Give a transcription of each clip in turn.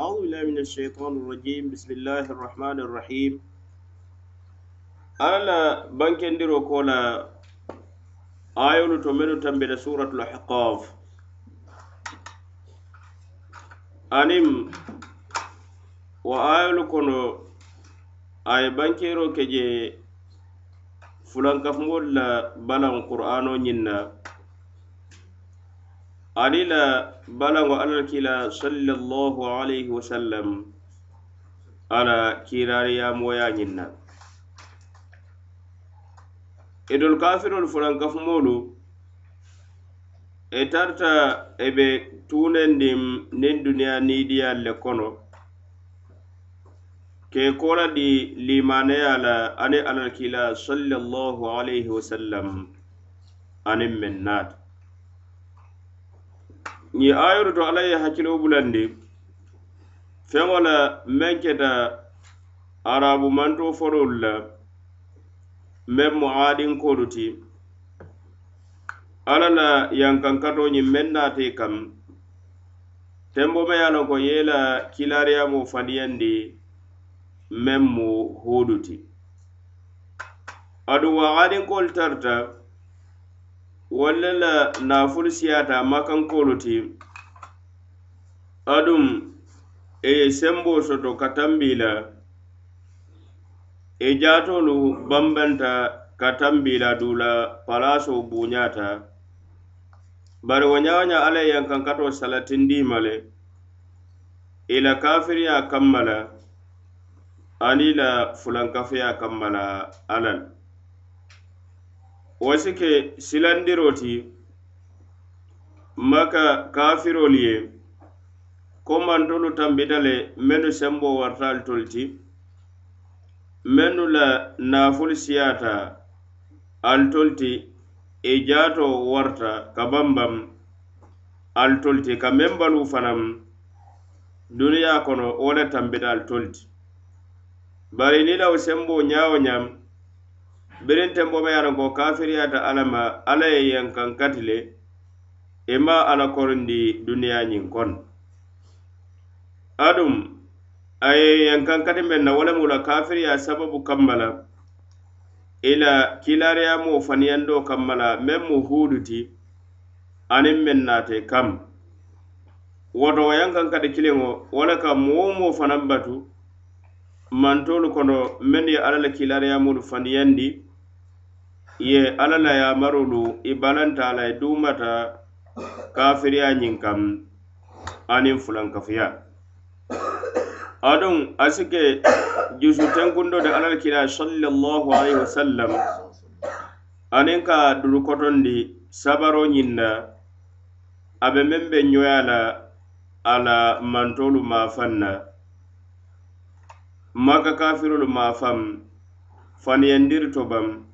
أعوذ بالله من الشيطان الرجيم. بسم الله الرحمن الرحيم. ألا بنكن ديرو كولا آيول تمنو تنبيل سورة الحقاف أنيم وآيول كونو آي بنكيرو كجي فلان كفمول بلان قرآنو نينا. ali la balango alal kila sallallahu alayhi wa sallam ala kiirariyamoya ñiŋ na idol kafirol fanaŋ kafumolu e tarta e be tunendim nin duniya nidiyal le kono ke kola di limaneya la ani alal kila sallallahu alayhi wa sallam anin men naata ñi ayoru to alla ye hakkilo bulandi. Feŋo la meŋ keta arabu manto fololu la meŋ mu adinkolu ti. Alla la yankankato ñiŋ meŋ naate kam. Tembo me ye a loŋ ko ye la kilariyamo faniyandi meŋ mu huudu ti. Aduŋ wa adinkolu tarta walla la nafulu siyata makankolu ti adum e sembo soto ka la. E bambanta ka tambi la dula palaso buñata bari wo ñawaña alla ye yankankato salatindima le i la kafiriya kamma la ani la kamma la wo si ke silandiroo ti maka kafirolu ye ko mantolu tambita le mennu sembo wartaalu tolu ti mennu la naafulu siyata ali tolu ti i jaato warta ka bambam ali tolu ti ka meŋ fanaŋ duniya kono wo le tambita ali tolu ti bari ni law sembo ñawo ñaŋ biriŋ tenbo be ye a loŋ ko kafiriyata alla ma ala ye e e yankan kati le i ma alla korindi duniyaa ñiŋ kono aduŋ a ye yankaŋ kati meŋ na wala mula kafiriya sababu kammala i la kilaariyamoo faniyandoo kammala men mu huudu ti aniŋ meŋ naate kam. Woto wo yankaŋ kati kiliŋo wo ka moo moo fanan batu mantolu kono mennu ye alla la kilaariyamolu faniyandi ye alla la yamarolu i balanta a la i dumata kafiriya ñiŋ kam aniŋ fulankafuya. Aduŋ asi ke jusu tenkundo de alla la kila sallallahu alaihi wasallam aniŋ ka durukotondi sabaro ñiŋ na a be meŋ be ñoya la a la mantolu maafaŋ na. Maka kafirolu maafaŋ faniyandiri to baŋ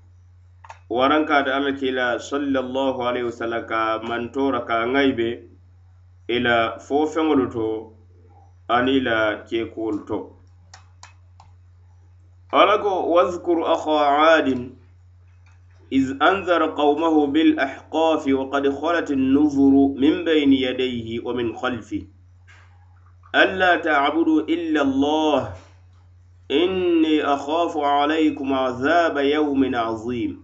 warankata alla kila sallallahu alaihi wasallam ka mantora ka ŋayibe ila fo feŋolu to ani la kekuwolu to alla ko wadhkur akha adin إذ أنذر قومه بالأحقاف وقد خلت النذر من بين يديه ومن خلفه ألا تعبدوا إلا الله إني أخاف عليكم عذاب يوم عظيم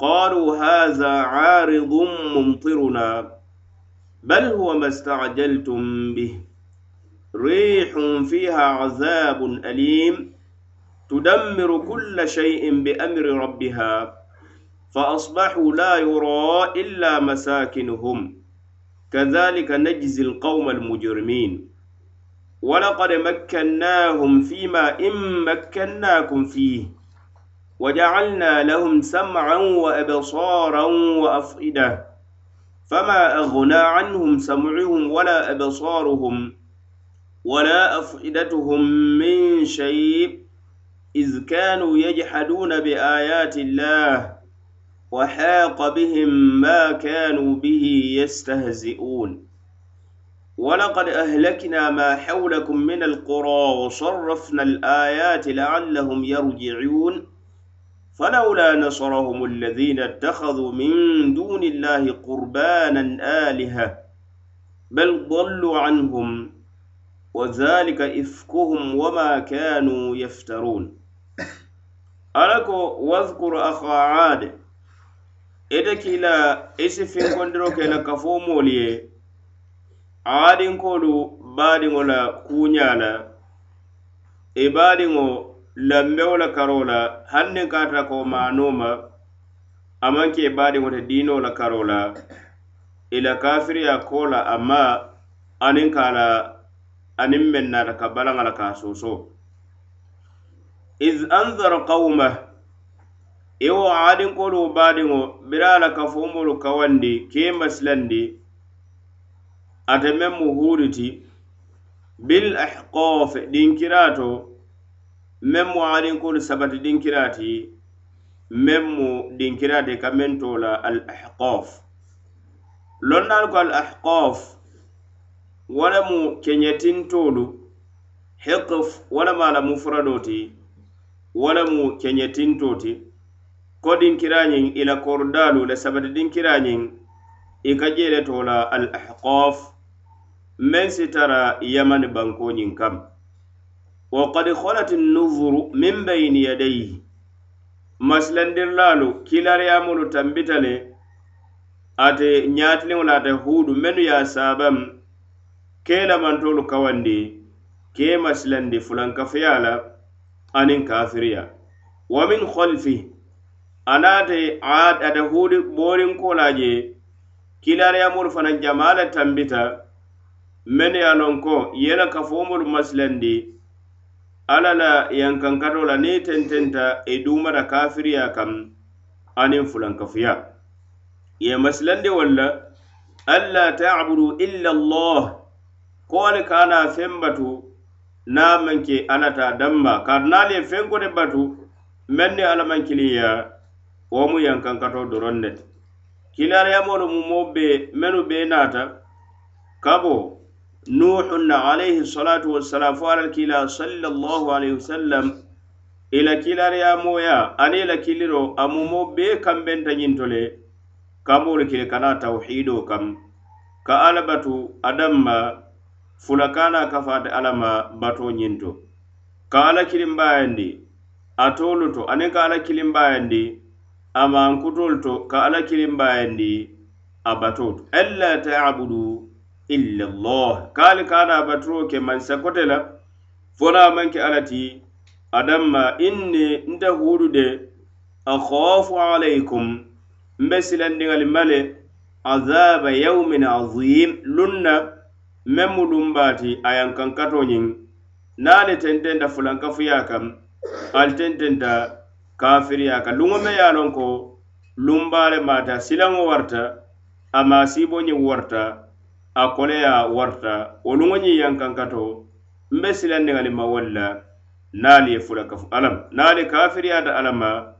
قالوا هذا عارض ممطرنا بل هو ما استعجلتم به. ريح فيها عذاب أليم تدمر كل شيء بأمر ربها فأصبحوا لا يرى إلا مساكنهم. كذلك نجزي القوم المجرمين. ولقد مكناهم فيما إن مكناكم فيه. وجعلنا لهم سمعا وأبصارا وأفئدة. فما أغنى عنهم سمعهم ولا أبصارهم ولا أفئدتهم من شيء إذ كانوا يجحدون بآيات الله وحاق بهم ما كانوا به يستهزئون. ولقد أهلكنا ما حولكم من القرى وصرفنا الآيات لعلهم يرجعون. فلولا نصرهم الذين اتخذوا من دون الله قربانا آلهة بل ضلوا عنهم وذلك إفكهم وما كانوا يفترون. ألكو واذكر أخا عاد إذا إسفين كندروك لكفو aadinkolu baadiŋo la kuuñaa la i baadiŋo lambewo la karoo la hanniŋ ka tara ko maanoo ma a ke baadiŋo te diinoo la la i la kafiriya koo la a ma aniŋ ka aniŋ balaŋa la a soosoo iz anzara qawma i wo aadinkolu baadiŋo bira a la kafoomolu kawandi kee masilandi ate meŋ mu huuriti bil ahqaf dinkirato meŋ mu alinkolu sabati dinkirati meŋ mu dinkirati ka meŋ to la al ahqaf lonnaalu ko al ahqaf wala le mu keñetintoolu hiqf wala lemu a la mufuradoo ti wo lemu keñetintoo ti ko dinkirañiŋ ila la le sabati dinkirañiŋ i ka jeele to la al ahqaf meŋ si tara yamani bankoñiŋ kam. وقد خلت النذر من بين يديه masilandirilaalu kilariyamolu tambita le ate ñaatiliŋo la ate huudu mennu ye a saabam kee lamantolu kawandi ke masilandi fulankafeya la aniŋ kafiriya wa min kholfi anaate ate huudi boorinkola je kilariyamolu fanaŋ jamaa le tambita mennu ye a loŋ ko ye la kafomolu masilandi alla la yankankato la niŋ i tententa e i duumata kafiriya kaŋ aniŋ fulankafuya ye masilandi walla alla tabudu illa allah ko ali ka na e feŋ batu naŋ maŋ ke alla ta kaatu naali ye feŋ kote batu meŋ ni alla maŋ kiliya wo mu yankankato doroŋ ne ti kiliyariyamolu mu be mennu bee naata nuhun alayhi salatu wassalam fo alal kila sallallahu alayhi wasallam ila kilariya moya ani ila kiliro amumo be kambenta ñintole kamolu kili kana tawhido kam ka ala batu adamma fulakana kafate alama bato ñinto ka ala kilimbayandi a tolu to ani ka ala kilimbayandi amankutolu to ka ala kilimbayandi a bato to alla tabudu illa llah kaali kaana baturo ke man sakote la fona manke alla ti adamma inni nte hudu de akhafu alaykum mbe silandiŋali male azaba yawmin azim lunna meŋ mu ayan kankato nyin ñiŋ naŋ le tententa fulankafuya kam ali tententa kafiriya ka luŋo me ye a ko lumbaale maata silaŋo warta ama sibo nyi warta a koleya warta. Woluŋo ñiŋ yankankato mbe silanniŋ ali ma wolu la naalu ye fula alam. Naali kafiriyata alama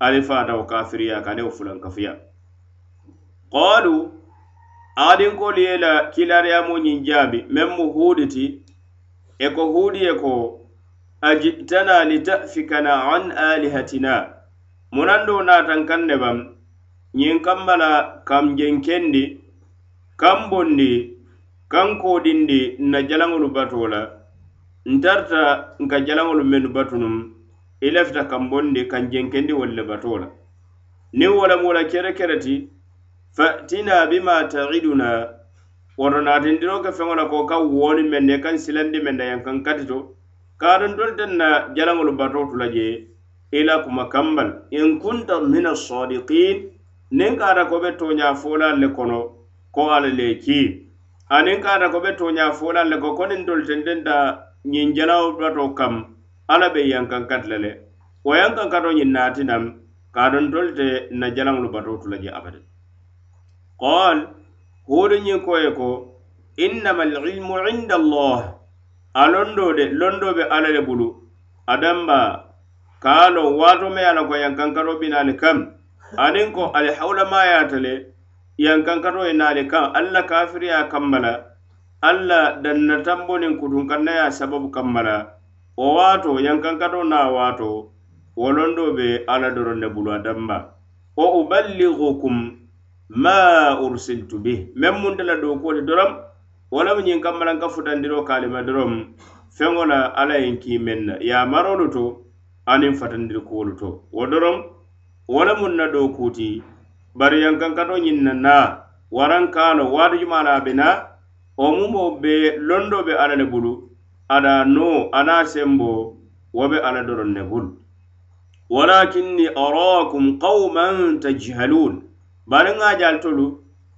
ali fata wo kafiriya ka ale wo fulankafuya qalu adinkolu ye la kilariyamo ñiŋ jaabi meŋ mu huuditi e ko huudi ye ko ajitana litafikana an alihatina? Munando naatan kaŋ ne bam ñiŋ kamma la kam jenkendi kaŋ bondi kaŋ kodindi nna jalaŋolu bato la ntarta nka jalaŋolu mennu batunum e i lafita kaŋ bondi kaŋ jenkendi wolu le bato la niŋ wo lemu la kere kere ti fatina bima taiduna woto naatindiro ke feŋo la ko kaŋ wooni meŋ na kaŋ silandi meŋ na yankaŋ kati to kaadun dolu teŋ na jalaŋolu batoo tu la je i la kuma kambal. In kunta min assadikin niŋ kaata ko be tooñaa foolaalu le kono ko ala le ki aniŋ kaata ko be tooña fola le ko koniŋ tolu tendenta ñiŋ jalawo bato kam ala be yankaŋ kati le le wo yankaŋ kato ñiŋ naati naŋ kaadon tolu te na jalaŋolu bato tu la je abadi qol huudu ñiŋ ko ye ko innama alilmu inda allah a londo de londo be ala le bulu adamba kalo wato me ala a la ko yankaŋ kato binaali kam anin ko alihawulamayaata le yankankato ye naali kaŋ alla kafiriya kamma la alla dannatambo niŋ kutunkannaya sababu kamma la wo waato yankankato na waato wolondo be alla doroŋ ne bulu a damma wa uballighukum ma ursiltu bih. Meŋ munta la dookuwolu doroŋ wo lemu ñiŋ kamma la n ka futandiroo doroŋ feŋo la alla ye n kii meŋ na marolu to aniŋ fatandiri kuwolu to. Wo doroŋ wo lemu na dookuuti bari yankankato ñiŋ na na waraŋ kaano waati juma la a be na wo mumo be londo be alla le bulu ada no ana sembo wo be alla doron ne bulu walakinni arakum qauman tajhalun bari ŋa jal tolu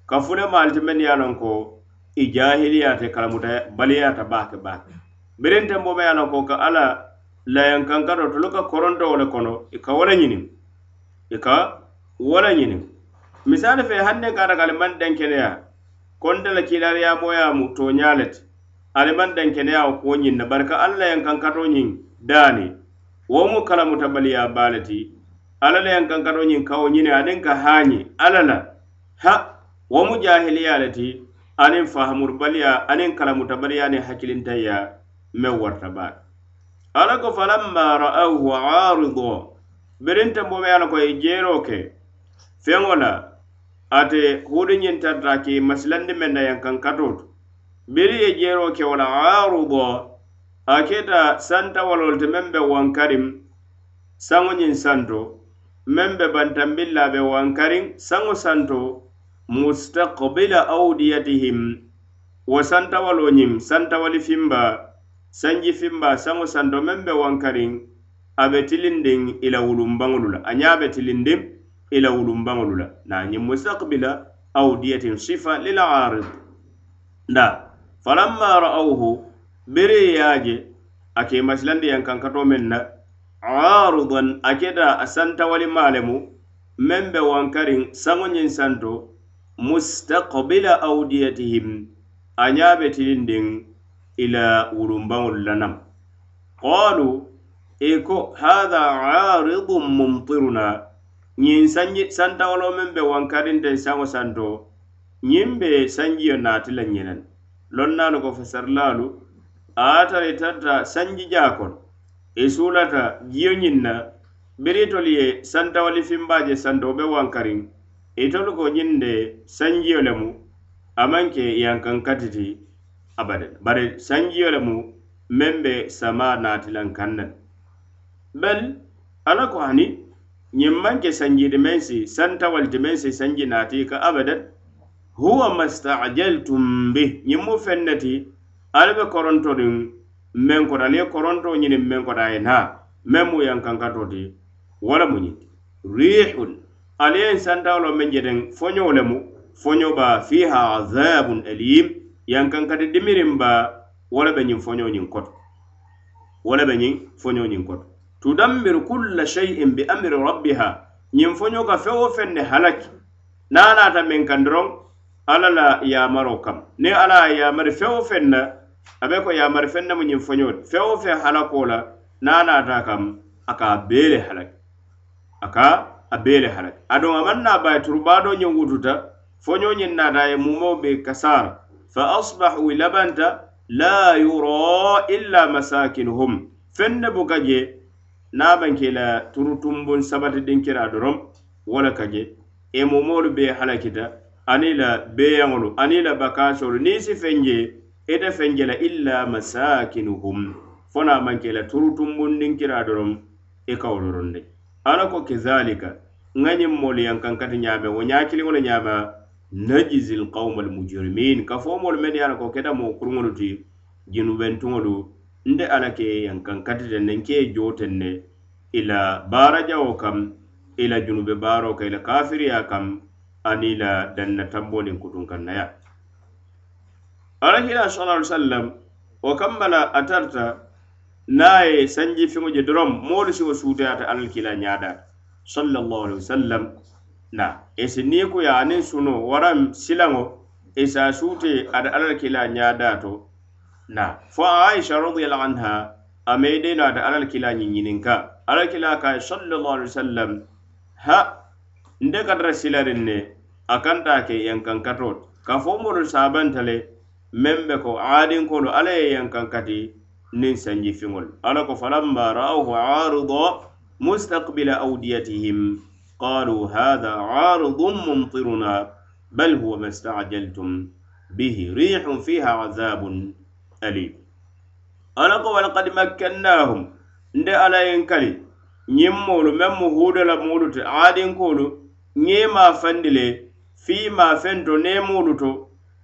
ka fune maali ti ye a loŋ ko i jahiliyate kalamuta baliyata baake baake. Biriŋ tenbo be ye a ko ka alla layankankato tolu ka koronto wo le kono i ka wo le ñiniŋ. I ka wo le ñiniŋ. misali fe hanne kata ka aliman dankeneya konte la kiilariyamoo ya a mu tooñaa le man den kenya o ko nyin na barika alla kan kato nyin dani. Wo mu kalamuta baliya baa le ti alla le kan kato nyin kawo ñini aniŋ ka hani alla la. Ha wo mu jahiliya le kala mu tabali ya ne hakilin tayya me warta ba ala ko falamma ra'awhu aarido birinta bo me ye ko ye ke fengola ate huudu ñintarta ke masilandi meŋ na yankaŋ katoo biri ye jeeroo ke wala la aarubo a keta santawalolu te meŋ be wankarim saŋo ñiŋ santo meŋ be bantambilla be wankariŋ saŋo santo mustaqbila awdiyatihim wo santawalo ñiŋ santawali fimba sanji fimba saŋo santo meŋ be wankariŋ a be tilindiŋ i la wulumbaŋolu la a ñaa be tilindiŋ ila wulumbaŋolu la. Na ñiŋ mustaqbila awdiyatin sifa lil arid nda falamma ra'awhu bere ye a je a ke masilandi masilandiyaŋ kankato meŋ na aridan a keta a santawali maalemu meŋ be wankariŋ saŋo ñiŋ santo mustaqbila awdiyatihim a ñaabe tilindiŋ ila wulumbaŋolu la nam. Qalu i ko hatha aridun mumtiruna. ñiŋ sanji santawolo meŋ be wankarinteŋ saŋo santo ñiŋ be sanjiyo naati la ñenen lonnaalu ko fasarilaalu a e ye tara e i sanji jaa kono i suulata jiyo ñiŋ na biritolu ye santawali fimbaa je santo be wankariŋ itolu ko ñiŋ de sanjiyo lemu a maŋ ke yankaŋ katiti abadan bari sanjiyo lemu meŋ be sama naatilan kaŋ ne bari ala ko hani ñiŋ maŋ sanjidi meŋ si santawalti meŋ si sanji naati ka abadan. Huwa mastajaltum bi. Ñiŋ mu feŋ ne ti ali be korontoriŋ meŋ koto ali ye koronto ñiniŋ meŋ koto a ye naa meŋ mu yaŋ kankato ti wala mu ñiŋ rihun ali ye santawo lo meŋ jeteŋ foño le mu foñoo ba fiha azabun alim yaŋ kankati dimiriŋ ba wala be ñiŋ foño ñiŋ koto. Wala be ñiŋ foño ñiŋ koto. tudammir kulla shay'in bi amri rabbiha. Ñiŋ fo ñoka feŋ wo feŋ ne halaki. Niŋ a naata meŋ kaŋ doroŋ alla la yamaro kam. Niŋ alla a yamari feŋ wo feŋ na a be ko yamari feŋ na mu ñiŋ foño ti fe wo feŋ halakoo la niŋ kam a ka bee le halaki. A ka a bee le halaki. Aduŋ a maŋ naa baye turubaado ñiŋ wututa foño ñiŋ naata ye mumoo be kasaara fa asbahu labanta la yura illa masakinuhum. Feŋ ne buka jee nabanke la turutumbun sabatidiŋ kira doroŋ wo le ka je e momolu be halakita. Ani la beeyaŋolu ani la bakasolu. Niŋ si feŋ je ite feŋ je la illa masakinuhum. Fo na maŋ ke la turutumbundiŋ kira doroŋ i ka wo ala ko kezalika. Ŋa ñiŋ moolu yankaŋ kati ñaame wo ñaakiliŋo le ñaama najizi lqawma almujrimin ka fo moolu mennu ye a la ko keta moo kuruŋolu ti jinubentuŋolu nde ala ke yankaŋ katita naŋ ke ye jo teŋ ne. Ila la baarajawo kaŋ ila la junube baaro kaŋ i la kafiriya kaŋ aniŋ i la danna tamboo niŋ kutunkannaya alakila sala ali sallam wo kamma la a tarta niŋ a ye sanji feŋo je doroŋ moolu siwo kila nyada. Sallallahu alaihi wasallam na esi niikuya anin suno waram silango esa suute ada alla kila nyada to na fo aisha radiyallahu anha amede no ata alal kila ñiñinin ka alal kila ka sallallahu alaihi wasallam ha nde katara silarin ne a kanta ke yankankatot ka fo moolu sabanta le meŋ be ko aadinkolu alla ye yankankati niŋ sanji fiŋol alla ko falamma ra'awhu arida mustaqbila awdiyatihim qalu hadha aridun mumtiruna bal huwa ma stajaltum bihi rihun fiha azabun alim ala ko walakad makkannahum nde ala yen kali ñiŋ moolu meŋ mu huuda la moolu ti aadinkoolu ñee maa fandi le fii maa fento neemoolu to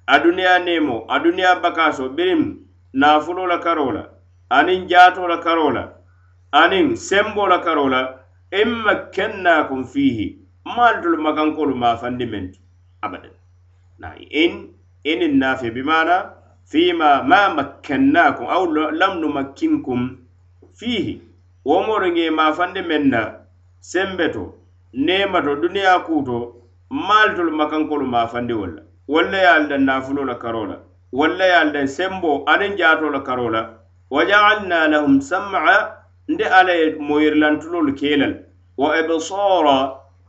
a duniya neemo a duniya bakaso birim naafulo la karo la aniŋ jaato la karo la aniŋ sembo la karo la in makkannakum fiihi maalu tolu makankoolu maa meŋ ti abadan. Na in inin naafe bimaana fima ma makkannakum aw lam numakkinkum fihi womoru ŋe mafande meŋ na sembe to nemato duniya kuto maal tolu makankolu mafandiwol la walla ye alda daŋ nafulo la karo la walla ye alda sembo aniŋ jaato la karo la wa jaalna lahum sam'a nde alla ye moyirilantulolu kee wa ibsara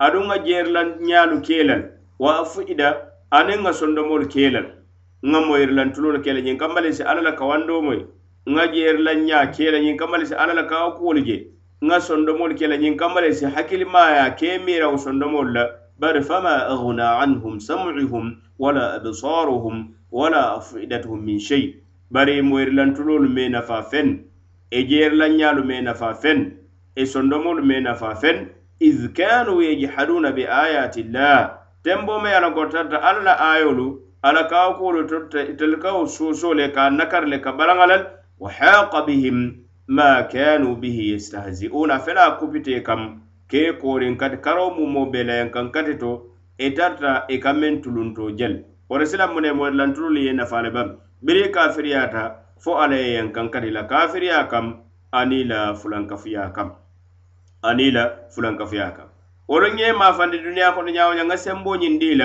aduŋ ŋa jeerilanñaalu kee la wa afida aniŋ ŋa sondomolu kee nŋa mo yirilantuloolu ke la ñiŋ kamma le si alla la kawandoo moyi nŋa jeerilan ñaa ke la ñiŋ kamma le si alla la kawa kuwolu je nŋa sondomoolu ke la ñiŋ kamma le si hakkilimaya ke miirawo sondomoolu la. Bari fama aghna anhum sam'uhum wala absaruhum wala afidatuhum min shay. Bari mo yirilantuloolu me nafa fen. E jeerilanñaalu me nafa fen. E sondomolu me nafa fen. Id kanu yajhaduna bi ayati llah. Tenboma ye lankotarta alla la ayolu ala ka kuolu totta itel kawo soosoo le ka nakar le ka balaŋalal wa haqa bihim ma kanu bihi yestahzi'una fela kupite kam ke korin kati karo mumo belayan kan kati to i tarta i ka meŋ tulunto jel. Wara sila mune mo lantululu ye nafa le bam. Biri kafiriyata fo ala ye yankan kati la. Kafiriya kam ani la fulankafuya kam. Ani la fulankafuya kam. Wolu ŋe mafandi duniya kono ñawo ñaŋa sembo ñindi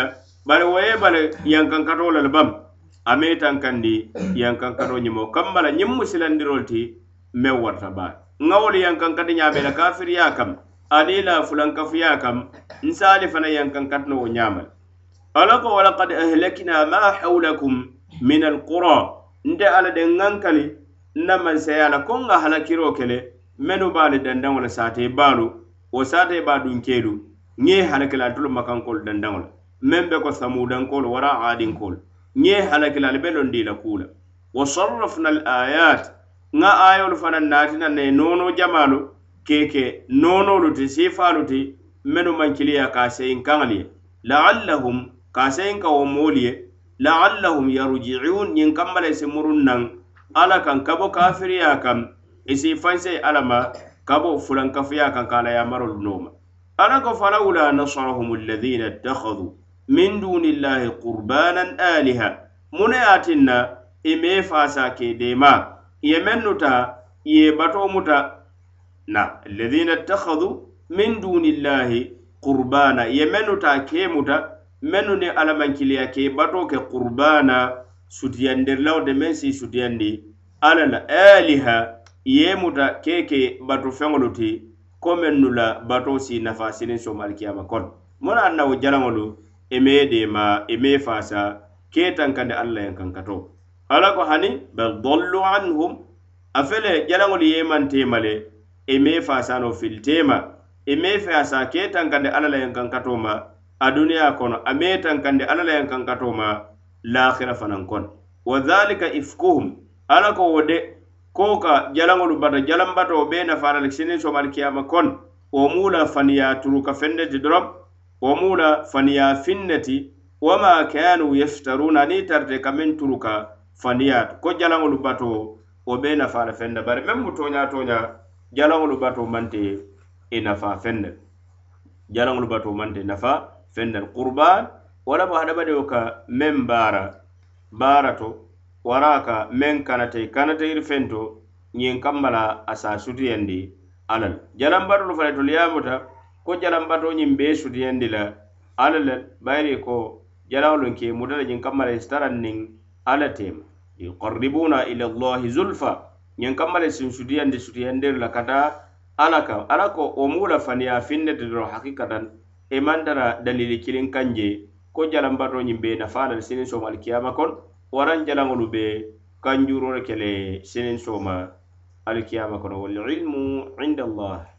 bari wo ye bala yankankato le bam. A me tankandi yankankato ñimo kammala ñiŋ musilandirol ti meŋ warta baa ŋawolu yankankati ñaabe la kafiriya kam. Ani la fulankafuya kam. Nsaali fana yankankatino wo ñamal ala ko walakad ahlakina ma hawlakum min alqura. Nte ala de ŋankali nna mansaya la ko ŋa halakiro kele menu baali dandaŋo la saate baalu wo saate baa dunkeelu ŋe halakila antolu makankoolu dandaŋo la meŋ be ko samudankolu wara aadinkoolu niŋ halakila ali be londi la kula wa sarrafna al ayat ŋa ayolu fanaŋ naatina naye noono jamalu keke noonolu ti sifalu ti menu mankiliya ka a seyin kaŋali ye. Laallahum ka a seyin ka wo moolu ye. Laallahum yarjiun ñiŋ kamma la isi murun naŋ alla kaŋ ka bo kafiriya kaŋ isi fanseyi alla ma ka bo fulankafuya kaŋ ka a la yamarolu nooma. Alla ko falawula nasarahum alladina ittakhadu min dunillahi qurbanan aliha. Mune ye ime fasa ke dema. Ye mennuta ye batoo muta na alladhina ittakhadhu min dunillahi qurbana. Ye mennuta ke muta. Mennu ni alamankiliya ke bato ke qurbana. Sutiyandirlaw de men si sutiyandi. Alla la aliha ye muta keke bato feŋolu ti. Ko mennu la bato si nafa sinin somalikiyama kon. Mona annawo jalaŋolu i dema deema fasa mee e faasa kee tankandi alla yen kankato ala ko hani bal dollu anhum afele fele jalaŋolu yemanteema le i e mee faasano filiteema i e mee faasa kee tankandi alla la yen kankato ma a duniya kono ame mee tankandi alla la yen kankato ma lahira fanan kon. Wa dhalika ifkuhum ala ko wo de ko ka jalaŋolu bata jalambato be nafaata le sinin somali kiyama kon wo mula faniya turu ka fende ti wo mula faniya finneti wama kanu yaftaruna ni tarte kamen turuka faniyat ko jalaŋolu bato wo be nafa la fenne bari meŋ mu toña toña jalaŋolu bato mante i nafa fenne jalaŋolu bato mante e nafa fenne qurban wala bo hadamadiŋo ka meŋ baara baara to wara ka meŋ kanate kanate iri feŋ ñiŋ kamma la a sa a sutuyandi alla le jalanbatolu fana tolu ye ko jalambato ñiŋ bee sutiyandi la alla le bayiri ko jalawolu ke mutata ñiŋ kamma la isitaran niŋ alla tema yuqarribuna ila llahi zulfa. Ñiŋ kamma le sin sutiyandi sutiyandiru la kata ala kaŋ ala ko wo mu la faniya finnete doro hakikatan. I maŋ tara dalili kiliŋ kaŋ je ko jalambato ñiŋ be nafa la le siniŋ sooma alikiyama kono waraŋ jalaŋolu be kanjuro le le siniŋ sooma alikiyama kono walilmu inda allah